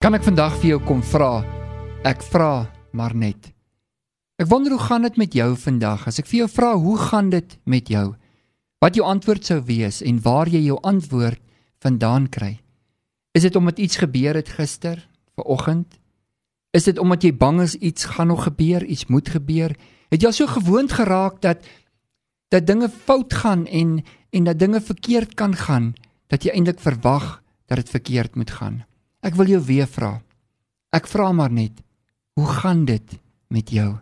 Kan ek vandag vir jou kom vra? Ek vra maar net. Ek wonder hoe gaan dit met jou vandag? As ek vir jou vra, hoe gaan dit met jou? Wat jou antwoord sou wees en waar jy jou antwoord vandaan kry? Is dit omdat iets gebeur het gister, vanoggend? Is dit omdat jy bang is iets gaan nog gebeur, iets moet gebeur? Het jy al so gewoond geraak dat dat dinge fout gaan en en dat dinge verkeerd kan gaan dat jy eintlik verwag dat dit verkeerd moet gaan? Ek wil jou weer vra. Ek vra maar net, hoe gaan dit met jou?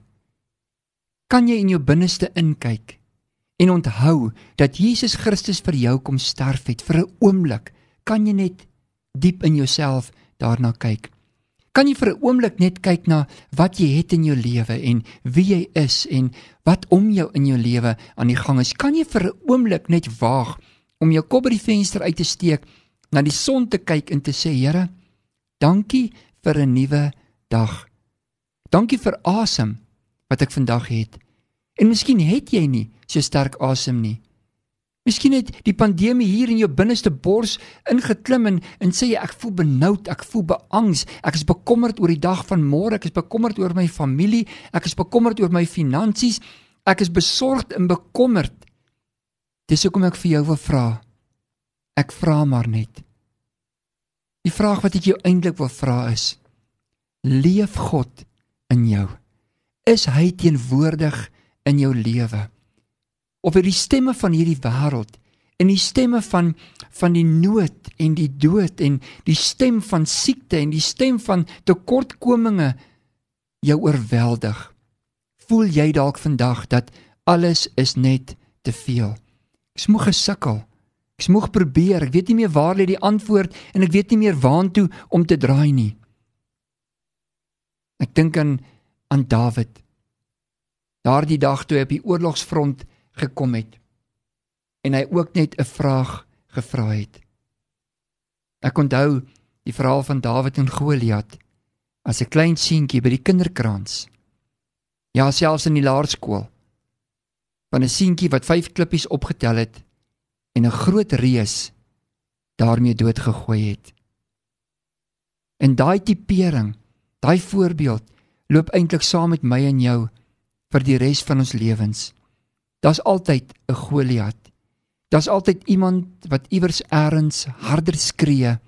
Kan jy in jou binneste inkyk en onthou dat Jesus Christus vir jou kom sterf het vir 'n oomblik? Kan jy net diep in jouself daarna kyk? Kan jy vir 'n oomblik net kyk na wat jy het in jou lewe en wie jy is en wat om jou in jou lewe aan die gang is? Kan jy vir 'n oomblik net waag om jou kop by die venster uit te steek, na die son te kyk en te sê, Here, Dankie vir 'n nuwe dag. Dankie vir asem wat ek vandag het. En miskien het jy nie so sterk asem nie. Miskien het die pandemie hier in jou binneste bors ingeklim en en sê jy ek voel benoud, ek voel beangs, ek is bekommerd oor die dag van môre, ek is bekommerd oor my familie, ek is bekommerd oor my finansies, ek is besorgd en bekommerd. Dis hoekom ek vir jou wil vra. Ek vra maar net. Die vraag wat ek jou eintlik wil vra is: Leef God in jou? Is hy teenwoordig in jou lewe? Of het die stemme van hierdie wêreld en die stemme van van die nood en die dood en die stem van siekte en die stem van tekortkominge jou oorweldig? Voel jy dalk vandag dat alles is net te veel? Ek moeg gesukkel. Ek moeg probeer, ek weet nie meer waar lê die antwoord en ek weet nie meer waantoe om te draai nie. Ek dink aan aan Dawid. Daardie dag toe hy op die oorlogsfront gekom het en hy ook net 'n vraag gevra het. Ek onthou die verhaal van Dawid en Goliat as 'n klein seentjie by die kinderkrans. Ja, selfs in die laerskool. Van 'n seentjie wat 5 klippies opgetel het en 'n groot reus daarmee doodgegooi het. En daai tipering, daai voorbeeld loop eintlik saam met my en jou vir die res van ons lewens. Daar's altyd 'n Goliat. Daar's altyd iemand wat iewers eers harder skree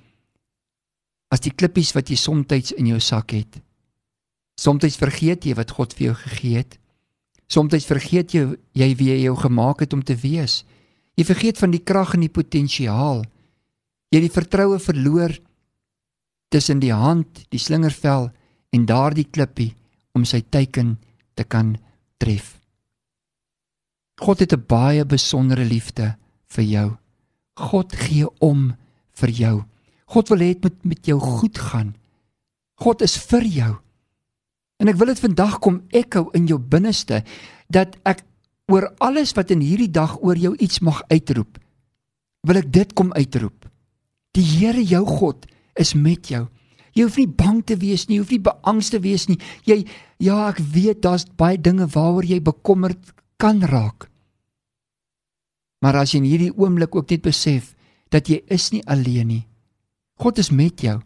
as die klippies wat jy soms in jou sak het. Soms vergeet jy wat God vir jou gegee het. Soms vergeet jy jy wie hy jou gemaak het om te wees. Jy vergeet van die krag en die potensiaal. Jy het die vertroue verloor tussen die hand, die slingervel en daardie klippie om sy teiken te kan tref. God het 'n baie besondere liefde vir jou. God gee om vir jou. God wil hê dit moet met jou goed gaan. God is vir jou. En ek wil dit vandag kom echo in jou binneste dat ek oor alles wat in hierdie dag oor jou iets mag uitroep, wil ek dit kom uitroep. Die Here jou God is met jou. Jy hoef nie bang te wees nie, jy hoef nie beangste te wees nie. Jy ja, ek weet daar's baie dinge waaroor jy bekommerd kan raak. Maar as jy in hierdie oomblik ook net besef dat jy is nie alleen nie. God is met jou.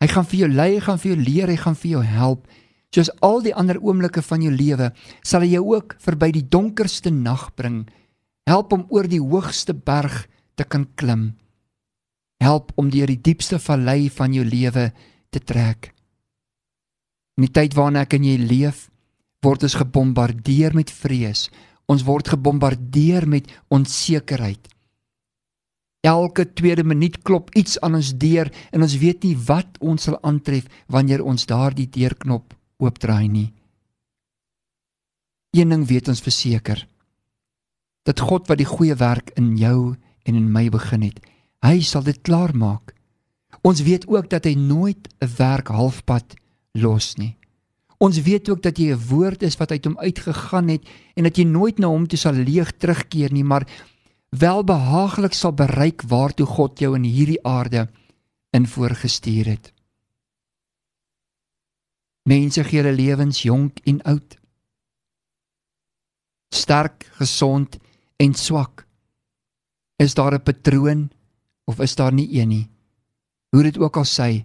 Hy gaan vir jou lei, hy gaan vir jou leer, hy gaan vir jou help. Soos al die ander oomblikke van jou lewe, sal hy jou ook verby die donkerste nag bring. Help om oor die hoogste berg te kan klim. Help om deur die diepste vallei van jou lewe te trek. In die tyd waarna ek en jy leef, word ons gebombardeer met vrees. Ons word gebombardeer met onsekerheid. Elke tweede minuut klop iets aan ons deur en ons weet nie wat ons sal aantref wanneer ons daardie deurknop oopdraai nie. Een ding weet ons verseker dat God wat die goeie werk in jou en in my begin het, hy sal dit klaar maak. Ons weet ook dat hy nooit 'n werk halfpad los nie. Ons weet ook dat jy 'n woord is wat uit hom uitgegaan het en dat jy nooit na hom toe sal leeg terugkeer nie, maar welbehaaglik sal bereik waartoe God jou in hierdie aarde in voorgestuur het. Mense gee hulle lewens jonk en oud. Sterk, gesond en swak. Is daar 'n patroon of is daar nie een nie? Hoe dit ook al sê,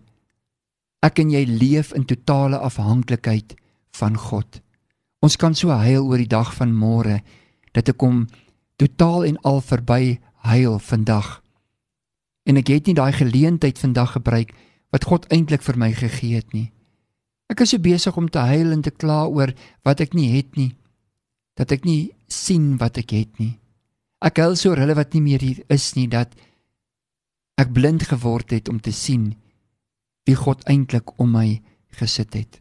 Ek en jy leef in totale afhanklikheid van God. Ons kan so huil oor die dag van môre dat ek kom totaal en al verby huil vandag. En ek het nie daai geleentheid vandag gebruik wat God eintlik vir my gegee het nie. Ek is so besig om te huil en te kla oor wat ek nie het nie. Dat ek nie sien wat ek het nie. Ek huil so oor hulle wat nie meer hier is nie dat ek blind geword het om te sien wie God eintlik om my gesit het.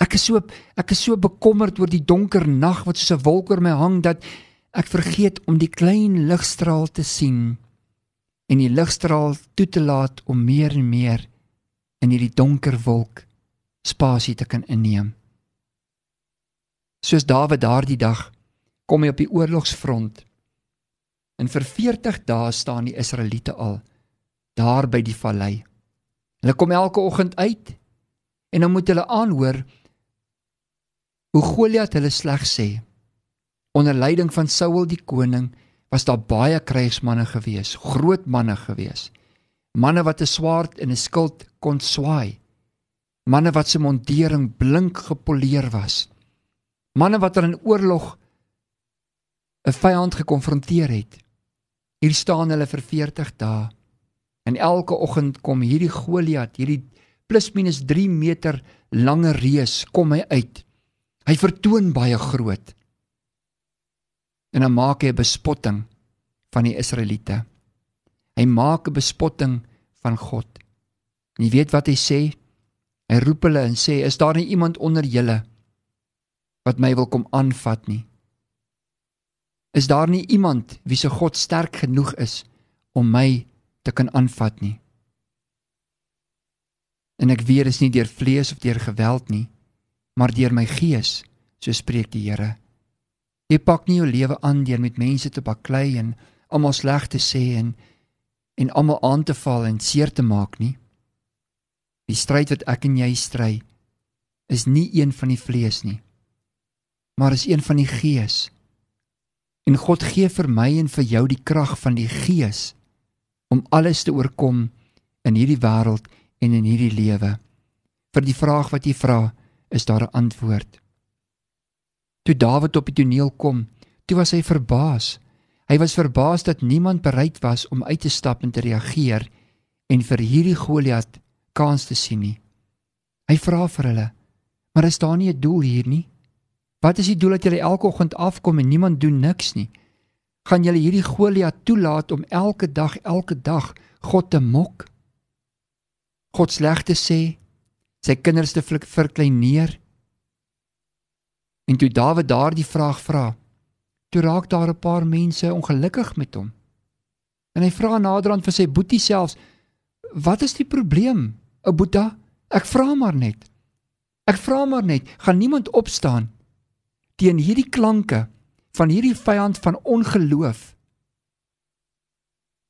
Ek is so ek is so bekommerd oor die donker nag wat soos 'n wolk oor my hang dat ek vergeet om die klein ligstraal te sien en die ligstraal toe te laat om meer en meer in hierdie donker wolk spasie te kan inneem. Soos Dawid daardie dag kom hy op die oorlogsfront. En vir 40 dae staan die Israeliete al daar by die vallei. Hulle kom elke oggend uit en dan moet hulle aanhoor hoe Goliat hulle sleg sê. Onder leiding van Saul die koning was daar baie krygsmanne gewees, groot manne gewees. Manne wat 'n swaard en 'n skild kon swaai. Manne wat se mondering blink gepoleer was. Manne wat in oorlog 'n vyand gekonfronteer het. Hier staan hulle vir 40 dae En elke oggend kom hierdie Goliat, hierdie plus minus 3 meter lange reus kom hy uit. Hy vertoon baie groot. En dan maak hy 'n bespotting van die Israeliete. Hy maak 'n bespotting van God. En jy weet wat hy sê? Hy roep hulle en sê: "Is daar nie iemand onder julle wat my wil kom aanvat nie? Is daar nie iemand wie se God sterk genoeg is om my te kan aanvat nie. En ek weet is nie deur vlees of deur geweld nie, maar deur my gees, so spreek die Here. Jy pak nie jou lewe aan deur met mense te baklei en almal sleg te sê en en almal aan te val en seer te maak nie. Die stryd wat ek en jy stry is nie een van die vlees nie, maar is een van die gees. En God gee vir my en vir jou die krag van die gees om alles te oorkom in hierdie wêreld en in hierdie lewe. Vir die vraag wat jy vra, is daar 'n antwoord. Toe Dawid op die toneel kom, toe was hy verbaas. Hy was verbaas dat niemand bereid was om uit te stap en te reageer en vir hierdie Goliat kans te sien nie. Hy vra vir hulle: "Maar is daar nie 'n doel hier nie? Wat is die doel dat julle elke oggend afkom en niemand doen niks nie?" gaan julle hierdie Goliat toelaat om elke dag elke dag God te mok? God sleg te sê, sy kinders te verkleineer? En toe Dawid daardie vraag vra, toe raak daar 'n paar mense ongelukkig met hom. En hy vra naderhand vir sy boetie selfs, "Wat is die probleem, ou Boeta? Ek vra maar net. Ek vra maar net, gaan niemand opstaan teen hierdie klanke?" van hierdie vyand van ongeloof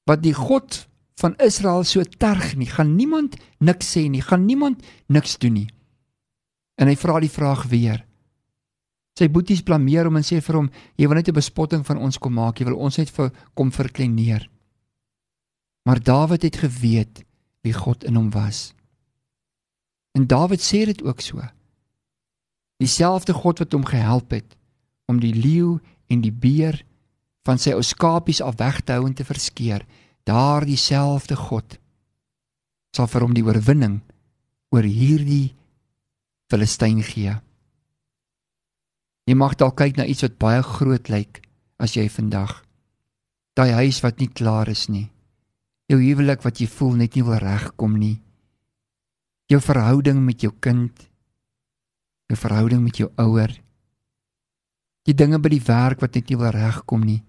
wat die God van Israel so terg nie, gaan niemand niks sê nie, gaan niemand niks doen nie. En hy vra die vraag weer. Sy boeties blameer hom en sê vir hom, jy wil net 'n bespotting van ons kom maak, jy wil ons net vir kom verkleineer. Maar Dawid het geweet wie God in hom was. En Dawid sê dit ook so. Dieselfde God wat hom gehelp het om die leeu en die beer van sy ou skapies af weg te hou en te verskeer, daardie selfde God sal vir hom die oorwinning oor hierdie Filistyn gee. Jy mag dalk kyk na iets wat baie groot lyk as jy vandag daai huis wat nie klaar is nie. Jou huwelik wat jy voel net nie wil regkom nie. Jou verhouding met jou kind. Jou verhouding met jou ouer die dinge by die werk wat net nie wil regkom nie.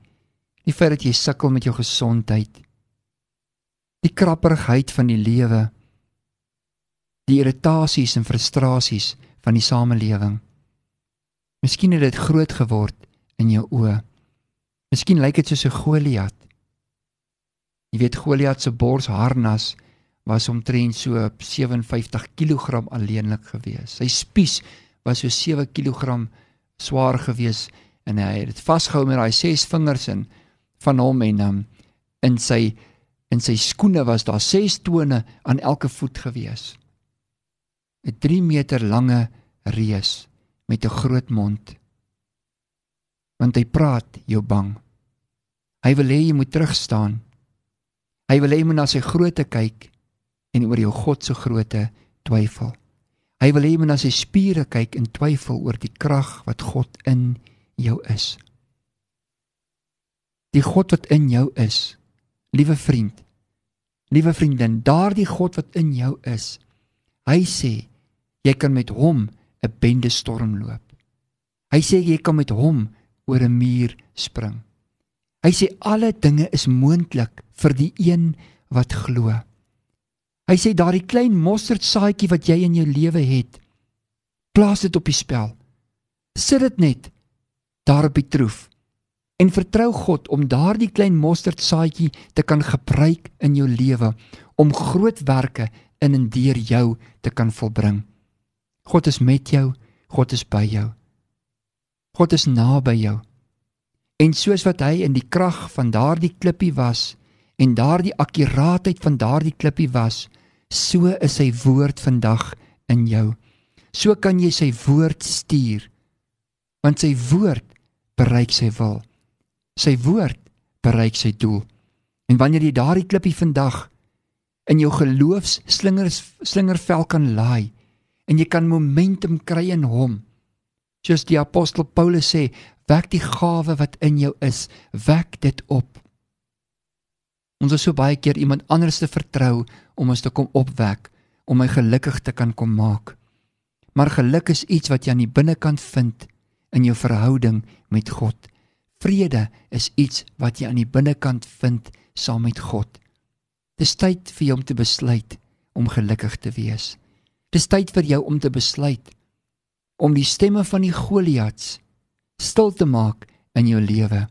Die feit dat jy sukkel met jou gesondheid. Die krapperigheid van die lewe. Die irritasies en frustrasies van die samelewing. Miskien het dit groot geword in jou oë. Miskien lyk dit soos 'n Goliat. Jy weet Goliat se borsharnas was omtrent so 57 kg alleenlik geweest. Sy spies was so 7 kg swaar gewees en hy het dit vasgehou met daai ses vingers in van hom en um, in sy in sy skoene was daar ses tone aan elke voet gewees. 'n 3 meter lange reus met 'n groot mond. Want hy praat jou bang. Hy wil hê jy moet terugstaan. Hy wil hê jy moet na sy grootte kyk en oor jou God se grootte twyfel. Hy wil hê jy moet na sy spiere kyk en twyfel oor die krag wat God in jou is. Die God wat in jou is, liewe vriend, liewe vriendin, daardie God wat in jou is, hy sê jy kan met hom 'n bende storm loop. Hy sê jy kan met hom oor 'n muur spring. Hy sê alle dinge is moontlik vir die een wat glo. Hy sê daardie klein mosterdsaadjie wat jy in jou lewe het, plaas dit op die spel. Sit dit net daar op die troef en vertrou God om daardie klein mosterdsaadjie te kan gebruik in jou lewe om groot werke in en deur jou te kan volbring. God is met jou, God is by jou. God is naby jou. En soos wat hy in die krag van daardie klippie was en daardie akkuraatheid van daardie klippie was, so is sy woord vandag in jou. So kan jy sy woord stuur want sy woord bereik sy wil. Sy woord bereik sy doel. En wanneer jy daardie klippie vandag in jou geloofs slingers slingervel kan laai en jy kan momentum kry in hom. Soos die apostel Paulus sê, wek die gawe wat in jou is, wek dit op. Ons is so baie keer iemand anders te vertrou om ons te kom opwek, om my gelukkig te kan kom maak. Maar geluk is iets wat jy aan die binnekant vind in jou verhouding met God. Vrede is iets wat jy aan die binnekant vind saam met God. Dis tyd vir jou om te besluit om gelukkig te wees. Dis tyd vir jou om te besluit om die stemme van die Goliats stil te maak in jou lewe.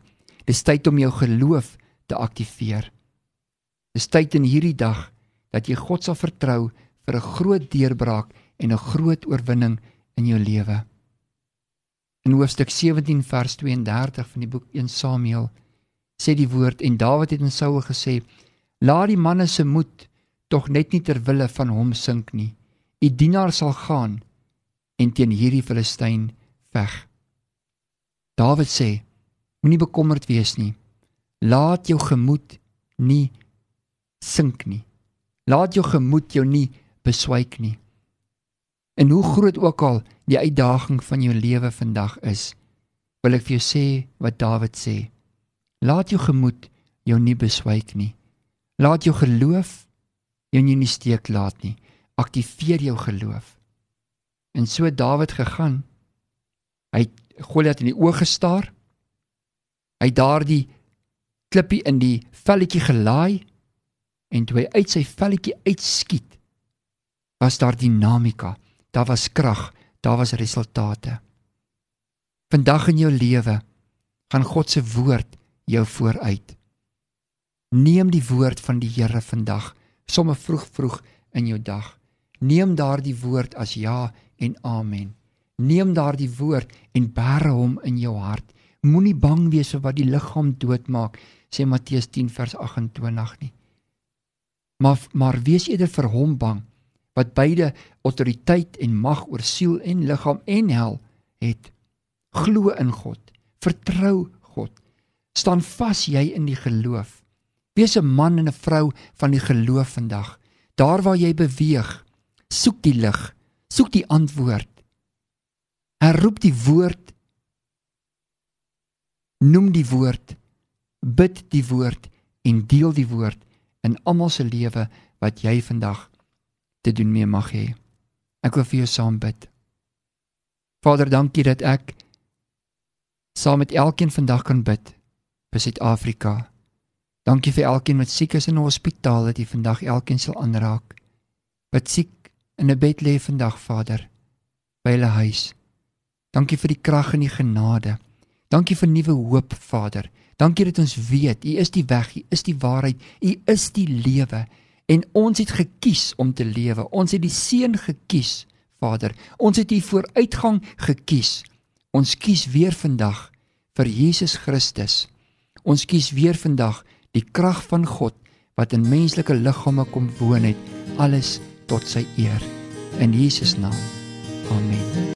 Dis tyd om jou geloof te aktiveer. Dis tyd in hierdie dag dat jy God sal vertrou vir 'n groot deurbraak en 'n groot oorwinning in jou lewe. In hoofstuk 17 vers 32 van die boek 1 Samuel sê die woord en Dawid het aan Saul gesê: "Laat die manne se moed tog net nie ter wille van hom sink nie. U dienaar sal gaan en teen hierdie Filistyn veg." Dawid sê: Moenie bekommerd wees nie. Laat jou gemoed nie sink nie. Laat jou gemoed jou nie beswyk nie. En hoe groot ook al die uitdaging van jou lewe vandag is, wil ek vir jou sê wat Dawid sê. Laat jou gemoed jou nie beswyk nie. Laat jou geloof jou nie in die steek laat nie. Aktiveer jou geloof. En so Dawid gegaan. Hy Goliat in die oë gestaar. Hy daardie klippie in die velletjie gelaai en toe hy uit sy velletjie uitskiet was daar dinamika daar was krag, daar was resultate. Vandag in jou lewe gaan God se woord jou vooruit. Neem die woord van die Here vandag, somme vroeg vroeg in jou dag. Neem daardie woord as ja en amen. Neem daardie woord en bære hom in jou hart. Moenie bang wees vir wat die liggaam doodmaak, sê Matteus 10 vers 28 nie. Maar maar wees eerder vir hom bang wat beide autoriteit en mag oor siel en liggaam en hel het. Glo in God. Vertrou God. Staan vas jy in die geloof. Wees 'n man en 'n vrou van die geloof vandag. Daar waar jy beweeg, soek die lig, soek die antwoord. Herroep die woord. Noem die woord. Bid die woord en deel die woord in almal se lewe wat jy vandag te doen mee mag hê. Ek wil vir jou saam bid. Vader, dankie dat ek saam met elkeen vandag kan bid vir Suid-Afrika. Dankie vir elkeen wat siek is in 'n hospitaal dat U vandag elkeen sal aanraak. Wat siek in 'n bed lê vandag, Vader, by hulle huis. Dankie vir die krag en die genade. Dankie vir nuwe hoop, Vader. Dankie dat ons weet U is die weg, U is die waarheid, U is die lewe. En ons het gekies om te lewe. Ons het die seën gekies, Vader. Ons het U vooruitgang gekies. Ons kies weer vandag vir Jesus Christus. Ons kies weer vandag die krag van God wat in menslike liggame kom woon het, alles tot sy eer. in Jesus naam. Amen.